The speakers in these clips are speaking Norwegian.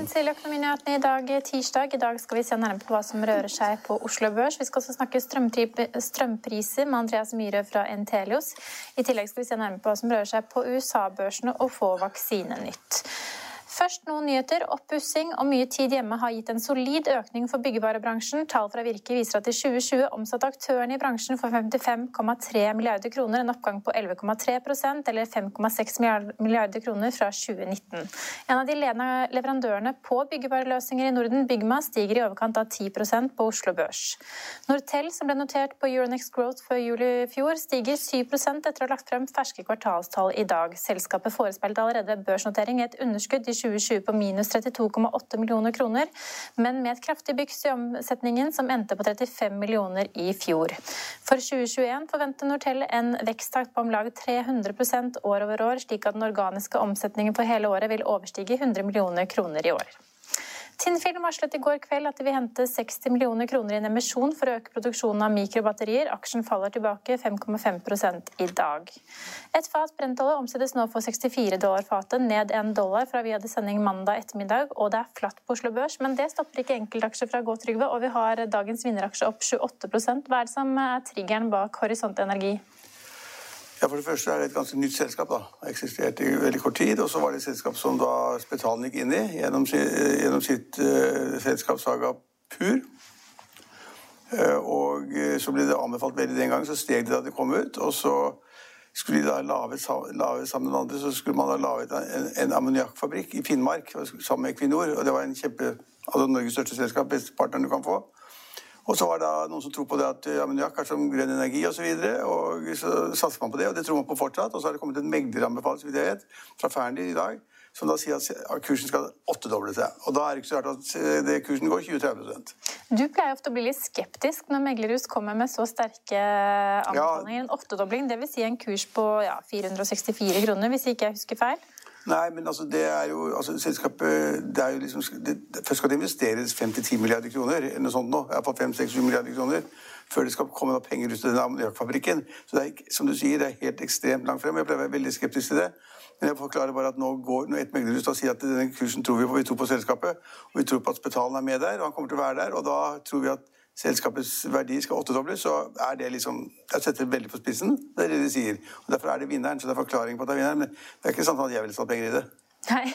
Velkommen til Økonominyhetene i dag, tirsdag. I dag skal vi se nærmere på hva som rører seg på Oslo Børs. Vi skal også snakke strømpriser med Andreas Myhre fra Entelios. I tillegg skal vi se nærmere på hva som rører seg på USA-børsene og få vaksinenytt. Først noen nyheter. Oppussing og mye tid hjemme har gitt en solid økning for byggevarebransjen. Tall fra Virke viser at i 2020 omsatte aktørene i bransjen for 55,3 milliarder kroner, en oppgang på 11,3% eller 5,6 milliarder kroner fra 2019. En av de ledende leverandørene på byggevareløsninger i Norden, Bygma, stiger i overkant av 10% på Oslo Børs. Nortel, som ble notert på Euronex Growth før jul i fjor, stiger 7 etter å ha lagt frem ferske kvartalstall i dag. Selskapet forespeilte allerede børsnotering i et underskudd i 2020 på minus 32,8 millioner kroner, men med et kraftig byks i omsetningen som endte på 35 millioner i fjor. For 2021 forventer Nortel en veksttakt på om lag 300% år over år, slik at den organiske omsetningen for hele året vil overstige 100 millioner kroner i år. Tinnfilm varslet i går kveld at de vil hente 60 millioner kroner i en emisjon for å øke produksjonen av mikrobatterier. Aksjen faller tilbake 5,5 i dag. Et fat brentolje omsettes nå for 64 dollar fatet, ned en dollar fra vi hadde sending mandag ettermiddag, og det er flatt på Oslo Børs. Men det stopper ikke enkeltaksjer fra å gå, Trygve, og vi har dagens vinneraksje opp 28 Hva er det som er triggeren bak Horisont Energi? Ja, For det første er det et ganske nytt selskap. da. Det har eksistert i veldig kort tid. Og så var det et selskap som da Spetalen gikk inn i gjennom, gjennom sitt uh, selskap Saga Pur. Uh, og uh, så ble det anbefalt veldig den gangen, så steg det da det kom ut. Og så skulle de da lave, lave sammen med andre, så skulle man da lage en, en ammoniakkfabrikk i Finnmark sammen med Equinor. Og det var en kjempe, altså Norges største selskap, beste partneren du kan få. Og så var det noen som tror på det at ammoniakk er som grønn energi osv. Og, så og så satser man på det, og det tror man på fortsatt. Og så har det kommet en megleranbefaling fra Fearnley i dag som da sier at kursen skal åttedoble seg. Og da er det ikke så rart at det kursen går 20-30 Du pleier ofte å bli litt skeptisk når meglerhus kommer med så sterke anbefalinger. Ja. En åttedobling, dvs. Si en kurs på ja, 464 kroner, hvis ikke jeg husker feil? Nei, men altså, det er jo altså, Selskapet det er jo liksom, det, Først skal det investeres 5-10 milliarder kroner, eller noe sånt nå, iallfall 5-6-7 milliarder kroner, før det skal komme noe penger ut av denne ammoniakkfabrikken. Så det er, som du sier, det er helt ekstremt langt frem. Jeg pleier å være veldig skeptisk til det. Men jeg forklarer bare at nå går, når et meglerhus da sier at denne kursen tror vi på, vi tror på selskapet, og vi tror på at Spetalen er med der, og han kommer til å være der, og da tror vi at selskapets verdi skal åttedobles, så er det liksom Jeg setter det veldig på spissen. Det er det de sier. Og Derfor er det vinneren. Så det er forklaring på at det er vinneren. Men det er ikke sant at jeg ville satt penger i det. Nei.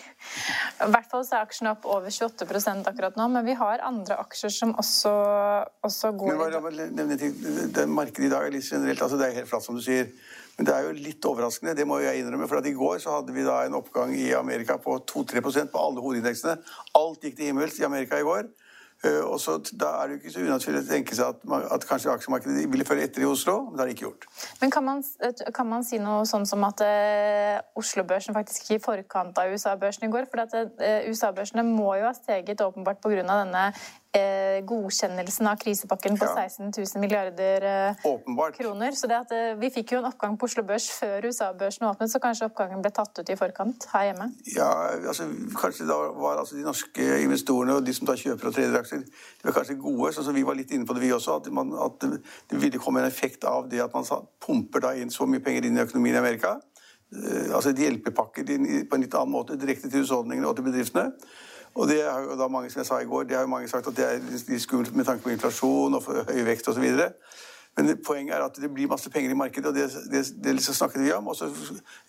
I hvert fall så er aksjen opp over 28% akkurat nå, men vi har andre aksjer som også, også går men bare, nevne ting. Det Markedet i dag er litt generelt altså Det er helt flatt, som du sier. Men det er jo litt overraskende, det må jeg innrømme. For at i går så hadde vi da en oppgang i Amerika på 2-3% på alle hovedindeksene. Alt gikk til himmels i Amerika i går. Uh, og så Da er det jo ikke så unaturlig å tenke seg at, at kanskje aksjemarkedet ville følge etter i Oslo, men det har de ikke gjort. Men kan man, kan man si noe sånn som at uh, Oslo-børsen faktisk gikk i forkant av USA-børsen i går? For uh, USA-børsene må jo ha steget åpenbart pga. denne godkjennelsen av krisepakken på ja. 16 000 milliarder Åpenbart. kroner. Så det at vi fikk jo en oppgang på Oslo Børs før USA-børsen åpnet, så kanskje oppgangen ble tatt ut i forkant her hjemme? Ja, altså kanskje da var altså de norske investorene og de som da kjøper og tredjer aksjer, de var kanskje gode. sånn som Vi var litt inne på det, vi også. At, man, at det, ville komme en effekt av det at man pumper da inn så mye penger inn i økonomien i Amerika. altså et hjelpepakker på en litt annen måte direkte til husholdningene og til bedriftene. Og det er jo da mange som jeg sa i går, det har jo mange sagt at det er skummelt med tanke på inflasjon og høy vekst osv. Men poenget er at det blir masse penger i markedet, og det, det, det liksom snakket vi om. Og så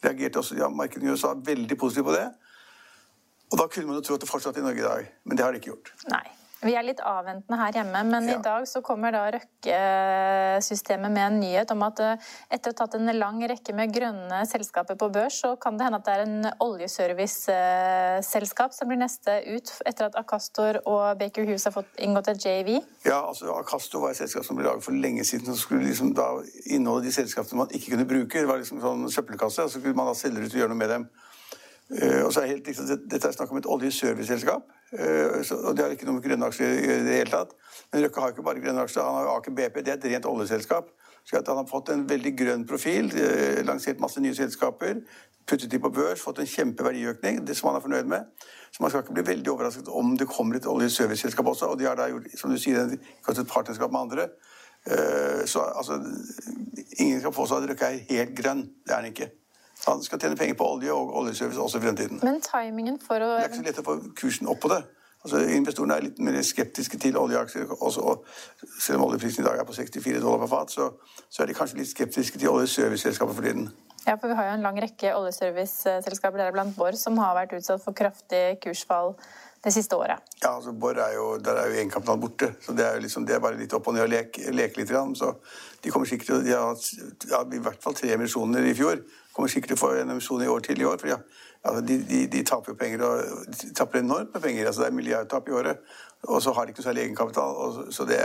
reagerte også ja, markedet i USA veldig positivt på det. Og da kunne man jo tro at det fortsatte i Norge i dag, men det har det ikke gjort. Nei. Vi er litt avventende her hjemme, men Ja. i dag så kommer da Røkke-systemet med en nyhet om at eh, etter å ha tatt en lang rekke med grønne selskaper på børs, så kan det hende at det er en oljeserviceselskap som blir neste ut etter at Acastor og Baker Hughes har fått inngått et JV. Ja, altså Acastor var et selskap som ble laget for lenge siden, som skulle liksom da inneholde de selskapene man ikke kunne bruke. Det var liksom sånn søppelkasse, og så skulle man da selge ut og gjøre noe med dem. Eh, og så er helt liksom, det- Dette er snakk om et oljeserviceselskap, eh, og det har ikke noe med grønne aksjer i det hele tatt. Men Røkke har ikke bare grønne aksjer, han har Aker BP, det er et rent oljeselskap. Så han har fått en veldig grønn profil, eh, lansert masse nye selskaper, puttet de på børs, fått en kjempeverdiøkning, det som han er fornøyd med. Så man skal ikke bli veldig overrasket om det kommer et oljeserviceselskap også, og de har da gjort, som du sier, kanskje et partnerskap med andre. Så altså, ingen skal påstå at Røkke er helt grønn, det er han ikke. Han skal tjene penger på olje og oljeservice også i fremtiden. Men timingen for å Det er ikke så lett å få kursen opp på det. Altså, investorene er litt mer skeptiske til oljeaksjer. Også, og selv om oljeprisen i dag er på 64 dollar per fat, så, så er de kanskje litt skeptiske til oljeserviceselskaper for tiden. Ja, for vi har jo en lang rekke oljeserviceselskaper, deriblant Borr, som har vært utsatt for kraftig kursfall det siste året. Ja, altså Borr er jo, Der er jo egenkapital borte, så det er jo liksom, det er bare litt opp og ned og leke, leke litt. Grann. Så de kommer sikkert til å ja, i hvert fall tre emisjoner i fjor. Kommer sikkert til å få en emisjon i år til i år. for ja, altså, de, de, de taper jo penger, og de taper enormt med penger. altså Det er milliardtap i året. Og så har de ikke noe særlig egenkapital. Så- så det,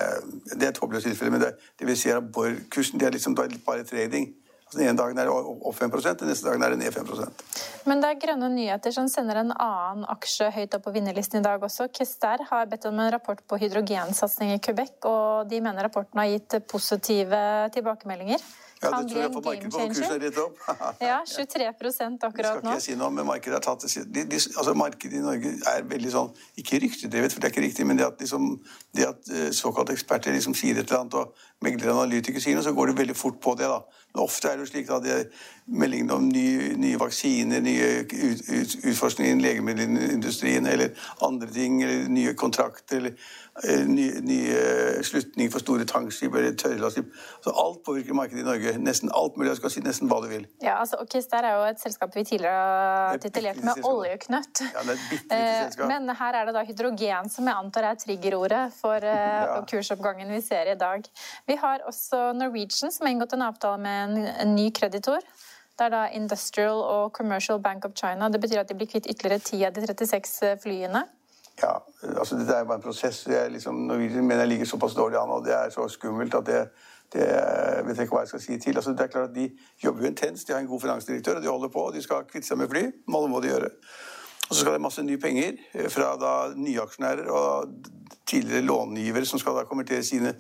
det er et håpløst tilfelle. Men det, det vil si at Borr-kursen det er liksom bare trading. Den ene dagen er det opp 5% den neste dagen er det ned 5% Men det er grønne nyheter som sender en annen aksje høyt opp på vinnerlisten i dag også. Kester har bedt om en rapport på hydrogensatsing i Quebec, og de mener rapporten har gitt positive tilbakemeldinger. Ja, det tror jeg får markedet game Kursen rett opp. Ja, 23 akkurat nå. Det skal ikke jeg si noe om, men markedet har tatt det de, de, altså Markedet i Norge er veldig sånn Ikke ryktedrevet, for det er ikke riktig, men det at, liksom, det at eh, såkalte eksperter liksom sier et eller annet, og meglere analytikere sier noe, så går det veldig fort på det. da. Men ofte er det jo slik at det, meldingene om nye, nye vaksiner, nye ut, ut, utforskning innen legemiddelindustrien eller andre ting, eller nye kontrakter, eller nye, nye slutninger for store tankskip eller tørrlastskip Så alt påvirker markedet i Norge. Nesten alt mulig. Jeg skal si nesten hva du vil. Ja, altså, Okis der er jo et selskap vi tidligere har titulert med oljeknøtt. Ja, det er et bitte lite Eh, selskap. Men her er det da hydrogen som jeg antar er triggerordet for eh, Ja. kursoppgangen vi ser i dag. Vi har også Norwegian som har inngått en avtale med en, ny kreditor. Det er da Industrial og Commercial Bank of China. Det betyr at de blir kvitt ytterligere 10 av de 36 flyene. Ja, altså Dette er bare en prosess. Er liksom, Norwegian mener jeg ligger såpass dårlig an, og det er så skummelt at det, det jeg ikke hva jeg skal si til. Altså, det er klart at De jobber jo intenst, de har en god finansdirektør, og de holder på. og De skal kvitte seg med fly. Alle må de gjøre. Og så skal det masse nye penger eh, fra da nye aksjonærer og tidligere långivere som skal da konvertere sine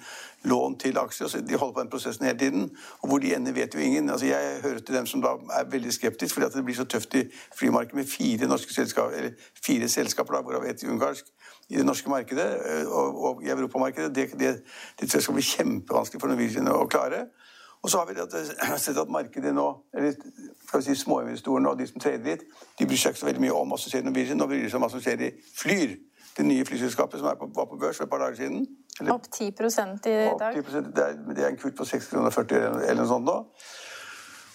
lån til aksjer. Så de holder på den prosessen hele tiden. Og hvor de ender, vet jo ingen. Altså Jeg hører til dem som da er veldig skeptisk fordi at det blir så tøft i flymarkedet med fire norske selskaper, eller fire selskaper, hvorav ett ungarsk, i det norske markedet eh, og, og i europamarkedet. Det, det, det tror jeg skal bli kjempevanskelig for Norwegian å klare. Og så har vi sett at markedet nå, eller skal vi si småinvestorene og de som trader litt, de bryr seg ikke så veldig mye om hva som skjer i Norwegian. Nå bryr de seg om hva som skjer i Flyr, det nye flyselskapet som på, var på børs for et par dager siden. Eller, Opp 10% i opp dag. 10%, det, er, det er en kutt på 6,40 kroner eller, noe sånt nå.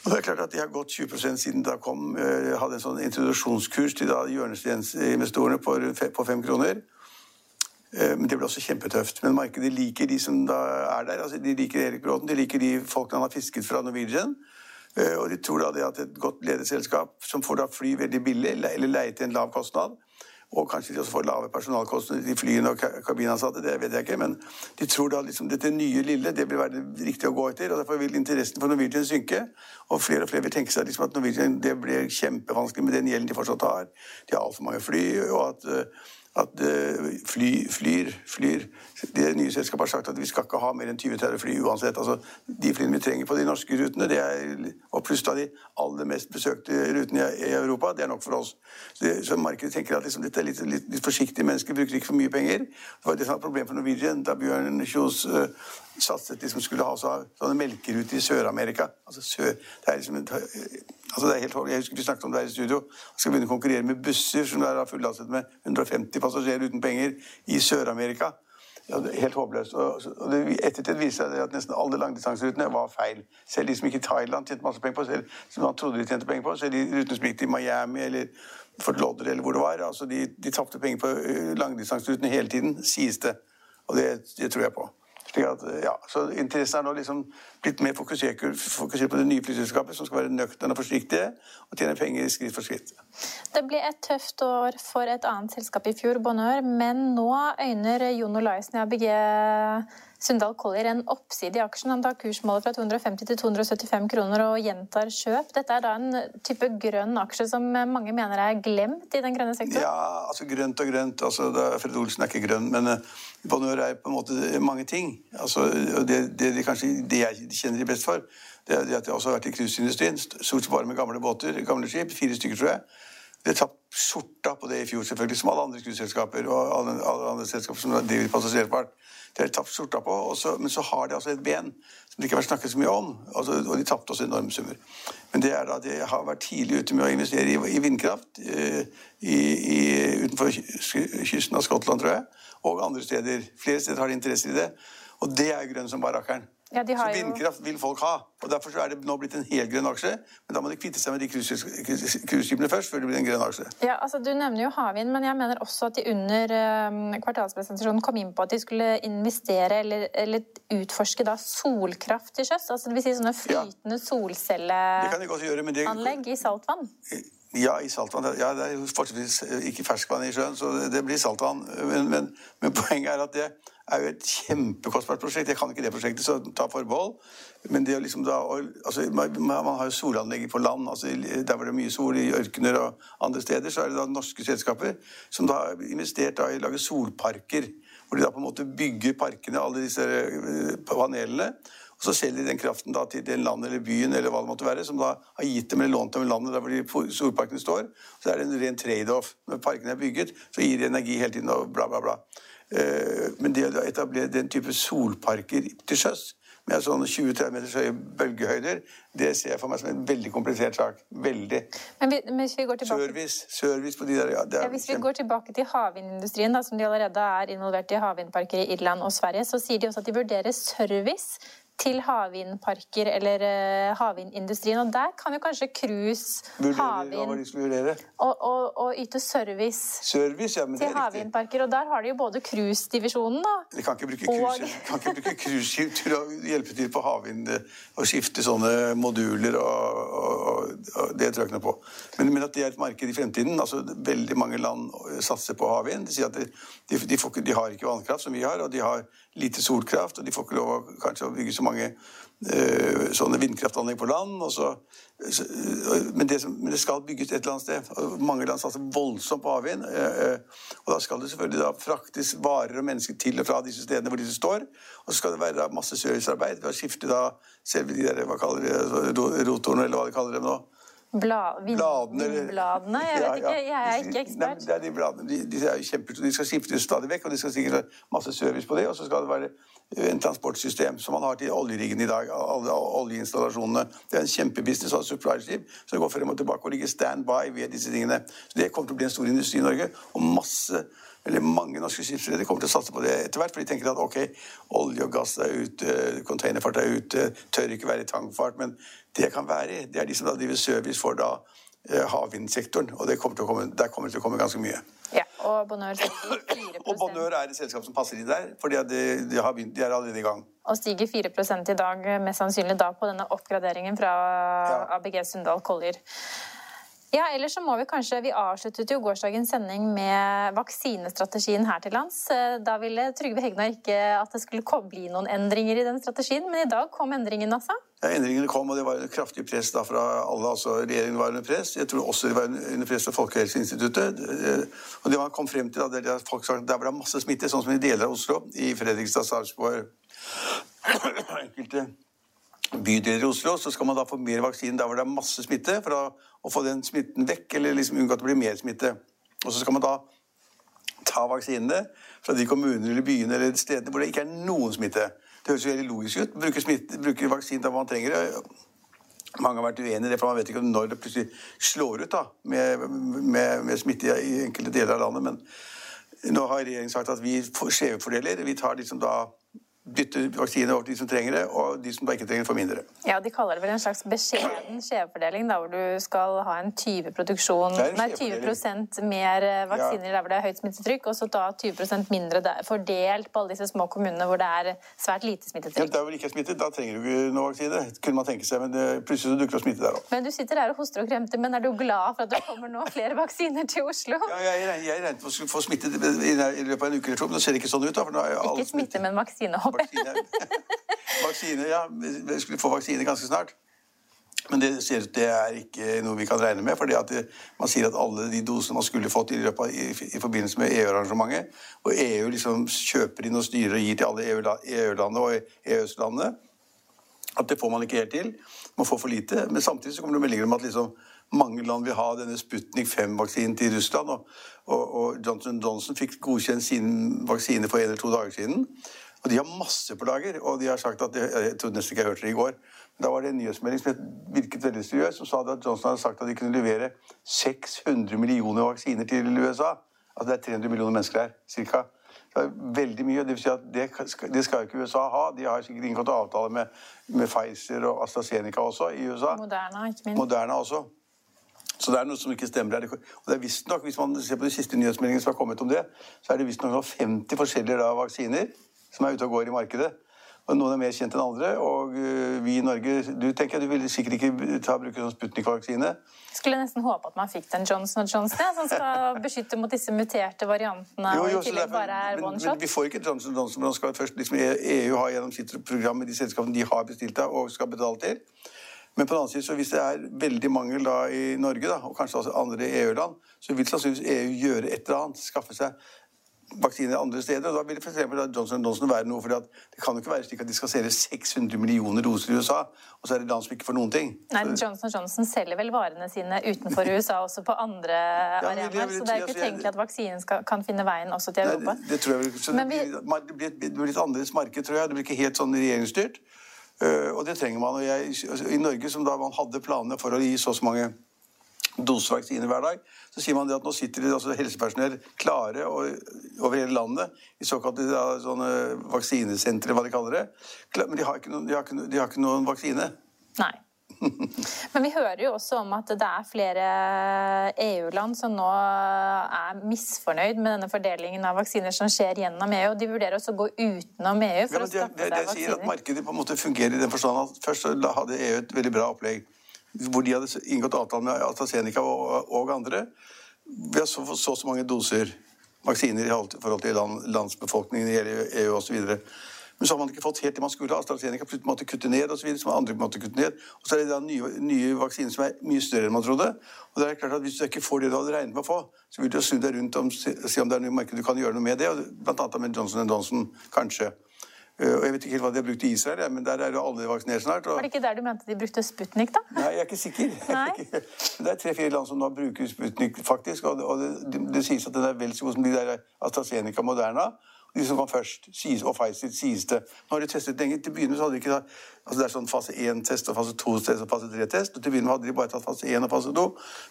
Og det er klart at De har gått 20% siden da kom, eh, hadde en sånn introduksjonskurs til hjørnestensinvestorene på, på 5 kroner. Eh, Men det blir også kjempetøft. Men markedet liker de som da er der. altså De liker Erik Bråten, de liker de folkene han har fisket fra Norwegian. Eh, Og de tror da det at et godt ledet selskap som får da fly veldig billig, eller leie til en lav kostnad, og kanskje de også får lave personalkostnader i flyene og ka- kabinansatte, det vet jeg ikke, men de tror da liksom dette nye lille, det vil være det riktige å gå etter, og derfor vil interessen for Norwegian synke, og flere og flere vil tenke seg liksom at Norwegian, det blir kjempevanskelig med den gjelden de fortsatt har. De har altfor mange fly, og at eh, at eh, fly, flyr, flyr Det nye selskapet har sagt at vi skal ikke ha mer enn 20-30 fly uansett. Altså, de flyene vi trenger på de norske rutene, det er, og pluss da de aller mest besøkte rutene i, Europa, det er nok for oss. Så, så markedet tenker at liksom, dette er litt, litt, litt forsiktige mennesker, bruker ikke for mye penger. Det var var problemet for Norwegian. Da Bjørn Kjos uh, satset liksom skulle ha så, sånne melkeruter i Sør-Amerika. Altså, sør, det er liksom, altså det er helt, Jeg husker vi snakket om det her i studio. Skal begynne å konkurrere med busser som er fullastet med 150 passasjerer uten penger i Sør-Amerika. Ja, helt håpløst. Og, det, ettertid viser det at nesten alle langdistanserutene var feil. Selv de som gikk i Thailand tjente masse penger på, selv som man trodde de tjente penger på, selv de rutene som gikk til Miami eller Fort Lodder eller hvor det var, altså de, de tapte penger på langdistanserutene hele tiden, sies det. Og det, det tror jeg på. At, ja, så Interessen er nå liksom blitt mer fokusert, fokusert på det nye flyselskapet, som skal være nøkterne og forsiktige og tjene penger skritt for skritt. Det ble et tøft år for et annet selskap i fjor, Bonheur, men nå øyner Jon Olaisen i ABG Sundal Collier en oppside i aksjen. Han tar kursmålet fra 250 til 275 kroner og gjentar kjøp. Dette er da en type grønn aksje som mange mener er glemt i den grønne sektoren? Ja, altså grønt og grønt. altså Fred Olsen er ikke grønn, men uh, Bonheur er på en måte mange ting. Altså, det, det, det, kanskje det jeg kjenner de best for, det er at jeg også har vært i cruiseindustrien. Stort sett bare med gamle båter, gamle skip. Fire stykker, tror jeg. Det tapt skjorta på det i fjor, selvfølgelig, som alle andre cruiseselskaper og alle, alle, andre selskaper som driver passasjerfart. Det har de tapt skjorta på, så, men så har de altså et ben som det ikke har vært snakket så mye om. Altså, og de tapte også enorme summer. Men det er da de har vært tidlig ute med å investere i, i vindkraft eh, i, i, utenfor kysten av Skottland, tror jeg, og andre steder. Flere steder har de interesse i det. Og det er grønn som bare rakkeren. Ja, så vindkraft vil folk ha. og Derfor er det nå blitt en helgrønn aksje. Men da må de kvitte seg med de cruiseskipene først, før det blir en grønn aksje. Ja, altså Du nevner jo havvind, men jeg mener også at de under um, kvartalspresentasjonen kom inn på at de skulle investere eller, eller utforske da solkraft til sjøs. Altså det vil si sånne flytende ja. solcelleanlegg i saltvann. Ja, i saltvann. Ja, det er jo fortsatt ikke ferskvann i sjøen, så det blir saltvann. Men, men, men poenget er at det er jo et kjempekostbart prosjekt. Jeg kan ikke det prosjektet, så ta forbehold. Men det å liksom da, altså, man, har jo solanlegg på land. altså Der hvor det er mye sol, i ørkener og andre steder, så er det da norske selskaper som da har investert da i å lage solparker. Hvor de da på en måte bygger parkene, alle disse eh, panelene. Og så selger de den kraften da til den landet eller byen eller hva det måtte være, som da har gitt dem eller lånt dem landet der hvor de solparkene står. Så er det en ren trade-off. Når parkene er bygget, så gir de energi hele tiden og bla, bla, bla. Eh, men det å etablere den type solparker til sjøs med sånn 20-30 meters høye bølgehøyder, det ser jeg for meg som en veldig komplisert sak. Veldig. Men, hvis vi går tilbake... Service, service på de der, ja, ja, Hvis vi går tilbake til havvindindustrien, som de allerede er involvert i havvindparker i Irland og Sverige, så sier de også at de vurderer service til havvindparker eller uh, havvindindustrien. Og der kan jo kanskje cruise, havvind og, og, og, yte service, service ja, til havvindparker. Og der har de jo både cruisedivisjonen, da. De kan ikke bruke cruiseskip til å hjelpe til på havvind eh, og skifte sånne moduler og, og det tror jeg ikke noe på. Men, men, at det er et marked i fremtiden. altså Veldig mange land satser på havvind. De sier at de, de, de, får, de har ikke vannkraft som vi har, og de har lite solkraft, og de får ikke lov å bygge så mange uh, sånne vindkraftanlegg på land. Så, uh, men, det som, men, det skal bygges et eller annet sted. og Mange land satser voldsomt på havvind. Uh, og da skal det selvfølgelig da fraktes varer og mennesker til og fra disse stedene hvor disse står. Og så skal det være da masse servicearbeid ved å skifte da selve de der, hva kaller de, rotorene, eller hva de kaller dem nå. Bla, vindbladene? Jeg vet ikke, jeg er ikke ekspert. Nei, de bladene de, de, er kjempe, de skal skiftes stadig vekk, og de skal sikkert ha masse service på det. Og så skal det være en transportsystem som man har til oljeriggene i dag. alle oljeinstallasjonene. Det er en kjempebusiness av supply-skip som går frem og tilbake og ligger stand-by ved disse tingene. Så Det kommer til å bli en stor industri i Norge. og masse eller mange norske skipsredere kommer til å satse på det etter hvert. For de tenker at ok, olje og gass er ute, containerfart er ute, tør ikke være i tangfart. Men det kan være det er de som da driver service for da eh, havvindsektoren. Og kommer komme, der kommer det til å komme ganske mye. Ja, Og Bonheur stiger 4 Og Bonheur er et selskap som passer inn der, for de, de, de er allerede i gang. Og stiger 4 i dag, mest sannsynlig da på denne oppgraderingen fra ja. ABG Sundal Collier. Ja, ellers så må Vi kanskje, vi avsluttet jo gårsdagens sending med vaksinestrategien her til lands. Eh, da ville Trygve Hegnar ikke at det skulle bli noen endringer i den strategien, men i dag kom endringen altså? Ja, Endringene kom, og det var en kraftig press da fra alle. altså Regjeringen var under press. Jeg tror også det var under press fra Folkehelseinstituttet. Eh, og det man kom frem til, da, det at folk sa der var det masse smitte, sånn som i deler av Oslo, i Fredrikstad, Sarpsborg enkelte bydeler i Oslo, så skal man da få mer vaksine der hvor det er masse smitte, for å få den smitten vekk, eller liksom unngå at det blir mer smitte. Og så skal man da ta vaksinene fra de kommunene eller byene eller stedene hvor det ikke er noen smitte. Det høres jo veldig logisk ut. Bruke, smitte, bruke vaksine der man trenger det. Mange har vært uenig i det, for man vet ikke når det plutselig slår ut da, med, med, med smitte i enkelte deler av landet. Men nå har regjeringen sagt at vi skjevfordeler. Vi tar liksom da bytte vaksiner over til de som trenger det, og de som da ikke trenger det, får mindre. Ja, De kaller det vel en slags beskjeden skjevfordeling, da, hvor du skal ha en 20 produksjon, nei, 20 mer eh, vaksiner ja. der hvor det er høyt smittetrykk, og så da 20 mindre der, fordelt på alle disse små kommunene hvor det er svært lite smittetrykk. Ja, der hvor det ikke er smittet, da trenger du ikke noe vaksine, kunne man tenke seg, men det, plutselig så dukker det opp smitte der òg. Men du sitter der og hoster og kremter, men er du glad for at det kommer nå flere vaksiner til Oslo? Ja, jeg, jeg regnet med å få smitte i løpet av en uke eller to, men det ser ikke sånn ut. da. For nå er jo ikke smitte, men vaksinehopp. Vaksine. vaksine, ja. Vi skulle få vaksine ganske snart. Men det ser ut det er ikke noe vi kan regne med. fordi at Man sier at alle de dosene man skulle fått i, løpet, i, i forbindelse med EU-arrangementet, og EU liksom kjøper inn og styrer og gir til alle EU-landene og EØS-landene, at det får man ikke helt til. Man får for lite. Men samtidig så kommer det meldinger om at liksom mange land vil ha denne Sputnik 5-vaksinen til Russland. Og, og, og Johnson Johnson fikk godkjent sin vaksine for en eller to dager siden. Og de har masse på lager. Og de har sagt at Jeg trodde nesten ikke jeg hørte det i går. Men da var det en nyhetsmelding som virket veldig seriøs, som sa at Johnson hadde sagt at de kunne levere 600 millioner vaksiner til USA. Altså det er 300 millioner mennesker her, cirka. Det er veldig mye. Det vil si at det det skal ikke USA ha. De har sikkert inngått avtale med, med Pfizer og AstraZeneca også i USA. Moderna, ikke minst. Moderna også. Så det er noe som ikke stemmer her. Og det er visst nok, Hvis man ser på de siste nyhetsmeldingene som har kommet om det, så er det visstnok 50 forskjellige da, vaksiner som er ute og går i markedet. Og Noen er mer kjent enn andre. Og uh, vi i Norge Du tenker du vil sikkert ikke ta bruke sånn Sputnik-vaksine. Skulle nesten håpe at man fikk den Johnson Johnson, som skal beskytte mot disse muterte variantene. Jo, jo, og i tillegg bare er one men, Men vi får ikke Johnson Johnson, men skal først, liksom, EU har gjennom sitt program med de selskapene de har bestilt av og skal betale til. Men på den annen side, så hvis det er veldig mangel da i Norge, da, og kanskje også andre EU-land, så vil sannsynligvis EU gjøre et eller annet. Skaffe seg vaksiner andre steder. og Da vil f.eks. Johnson Johnson være noe. for Det kan jo ikke være slik at de skal selge 600 millioner doser i USA, og så er det land som ikke får noen ting. Nei, Johnson Johnson selger vel varene sine utenfor USA også på andre ja, arenaer. Så det er ikke tenkelig at vaksinen skal, kan finne veien også til Europa. Nei, det, det, tror jeg vel. Så det, blir, det, blir, det blir litt annerledes marked, tror jeg. Det blir ikke helt sånn regjeringsstyrt. Uh, og det trenger man. Og jeg, altså, I Norge, som da man hadde planene for å gi så så mange doser vaksine hver dag, så sier man det at nå sitter det altså helsepersonell klare over hele landet i såkalte sånne vaksinesentre, hva de kaller det. Men de har ikke noen, de har ikke, de har ikke noen vaksine. Nei. Men vi hører jo også om at det er flere EU-land som nå er misfornøyd med denne fordelingen av vaksiner som skjer gjennom EU. og De vurderer også å gå utenom EU for ja, å skaffe seg vaksiner. Det sier at markedet på en måte fungerer i den forstand at først hadde EU et veldig bra opplegg hvor de hadde inngått avtale med AstraZeneca og, og andre. Vi har fått så, så mange doser vaksiner i forhold til land, landsbefolkningen i hele EU osv. Men så har man ikke fått helt det man skulle. AstraZeneca måtte kutte ned, og så videre, så andre måtte kutte ned. Og så er det da nye, nye vaksiner som er mye større enn man trodde. Og det er klart at Hvis du ikke får det du hadde regnet med å få, så vil du snu deg rundt og se om det er noe marked du kan gjøre noe med det. Blant annet med Johnson Johnson, kanskje. Eh, og Jeg vet ikke helt hva de har brukt i Israel, men der er jo alle vaksinert snart. Og... Var det ikke der du mente de brukte Sputnik, da? Nei, jeg er ikke sikker. det er tre-fire land som nå bruker Sputnik, faktisk. Og, det, og det, det, sies at den er vel så god som de der AstraZeneca Moderna. De som var først, sies, og Pfizer sies det. Nå har de testet lenge. Til å begynne med så hadde de ikke altså Det er sånn fase 1-test og fase 2-test og fase 3-test. og Til begynnelsen hadde de bare tatt fase 1 og fase 2.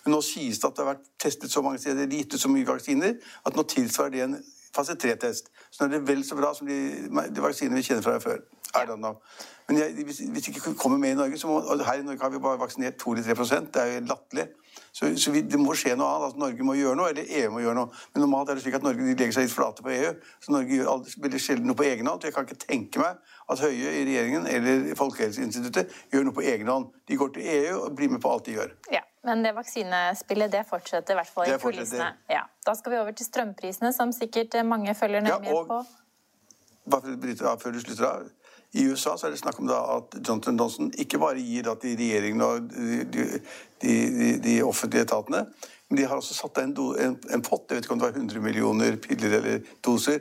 Men nå sies det at det har vært testet så mange steder, gitt ut så mye vaksiner, at nå tilsvarer det en fase 3-test. Så nå er det vel så bra som de, de vaksinene vi kjenner fra før. Men jeg, hvis, hvis ikke kommer med i Norge, må, og her i Norge har vi bare vaksinert 2-3% Det er jo latterlig. Så, så vi, det må skje noe annet. altså Norge må gjøre noe, eller EU må gjøre noe. Men normalt er det slik at Norge legger seg litt flate på EU. Så Norge gjør aldri, veldig sjelden noe på egen hånd. Jeg kan ikke tenke meg at Høie i regjeringen eller Folkehelseinstituttet gjør noe på egen hånd. De går til EU og blir med på alt de gjør. Ja. Men det vaksinespillet det fortsetter i hvert fall i kulissene. Ja. Da skal vi over til strømprisene, som sikkert mange følger nøye med ja, på. Bare bryte av før du slutter av. I USA så er det snakk om at Johnson Johnson ikke bare gir til regjeringen og de, de, de, de, offentlige etatene, men de har også satt en, en, en pott, jeg vet ikke om det var 100 millioner piller eller doser,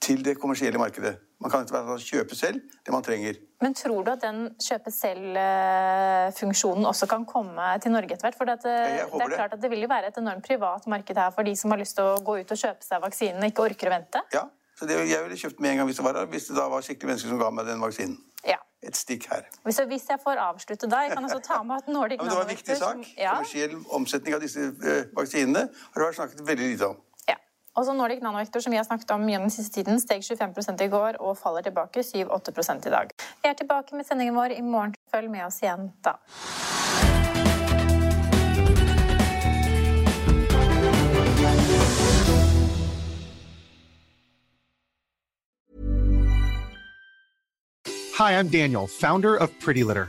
til det kommersielle markedet. Man kan ikke bare kjøpe selv det man trenger. Men tror du at den kjøpe selv-funksjonen også kan komme til Norge etter hvert? For det, det er klart at det vil jo være et enormt privat marked her for de som har lyst til å gå ut og kjøpe seg vaksinen og ikke orker å vente? Ja, Så det, jeg ville kjøpt med en gang hvis det var her, hvis det da var skikkelige mennesker som ga meg den vaksinen. Ja. Et stikk her. Hvis, hvis jeg får avslutte da, jeg kan også ta med at Nordic Ja, men det var en viktig som- sak. Ja. Kommersiell omsetning av disse eh, vaksinene har det vært snakket veldig lite om. Ja. Og så Nordic Nanovector, som vi har snakket om mye den siste tiden, steg 25 i går og faller tilbake 7-8 i dag. Vi er tilbake med sendingen vår i morgen. Følg med oss igjen da. Hi, I'm Daniel, founder of Pretty Litter.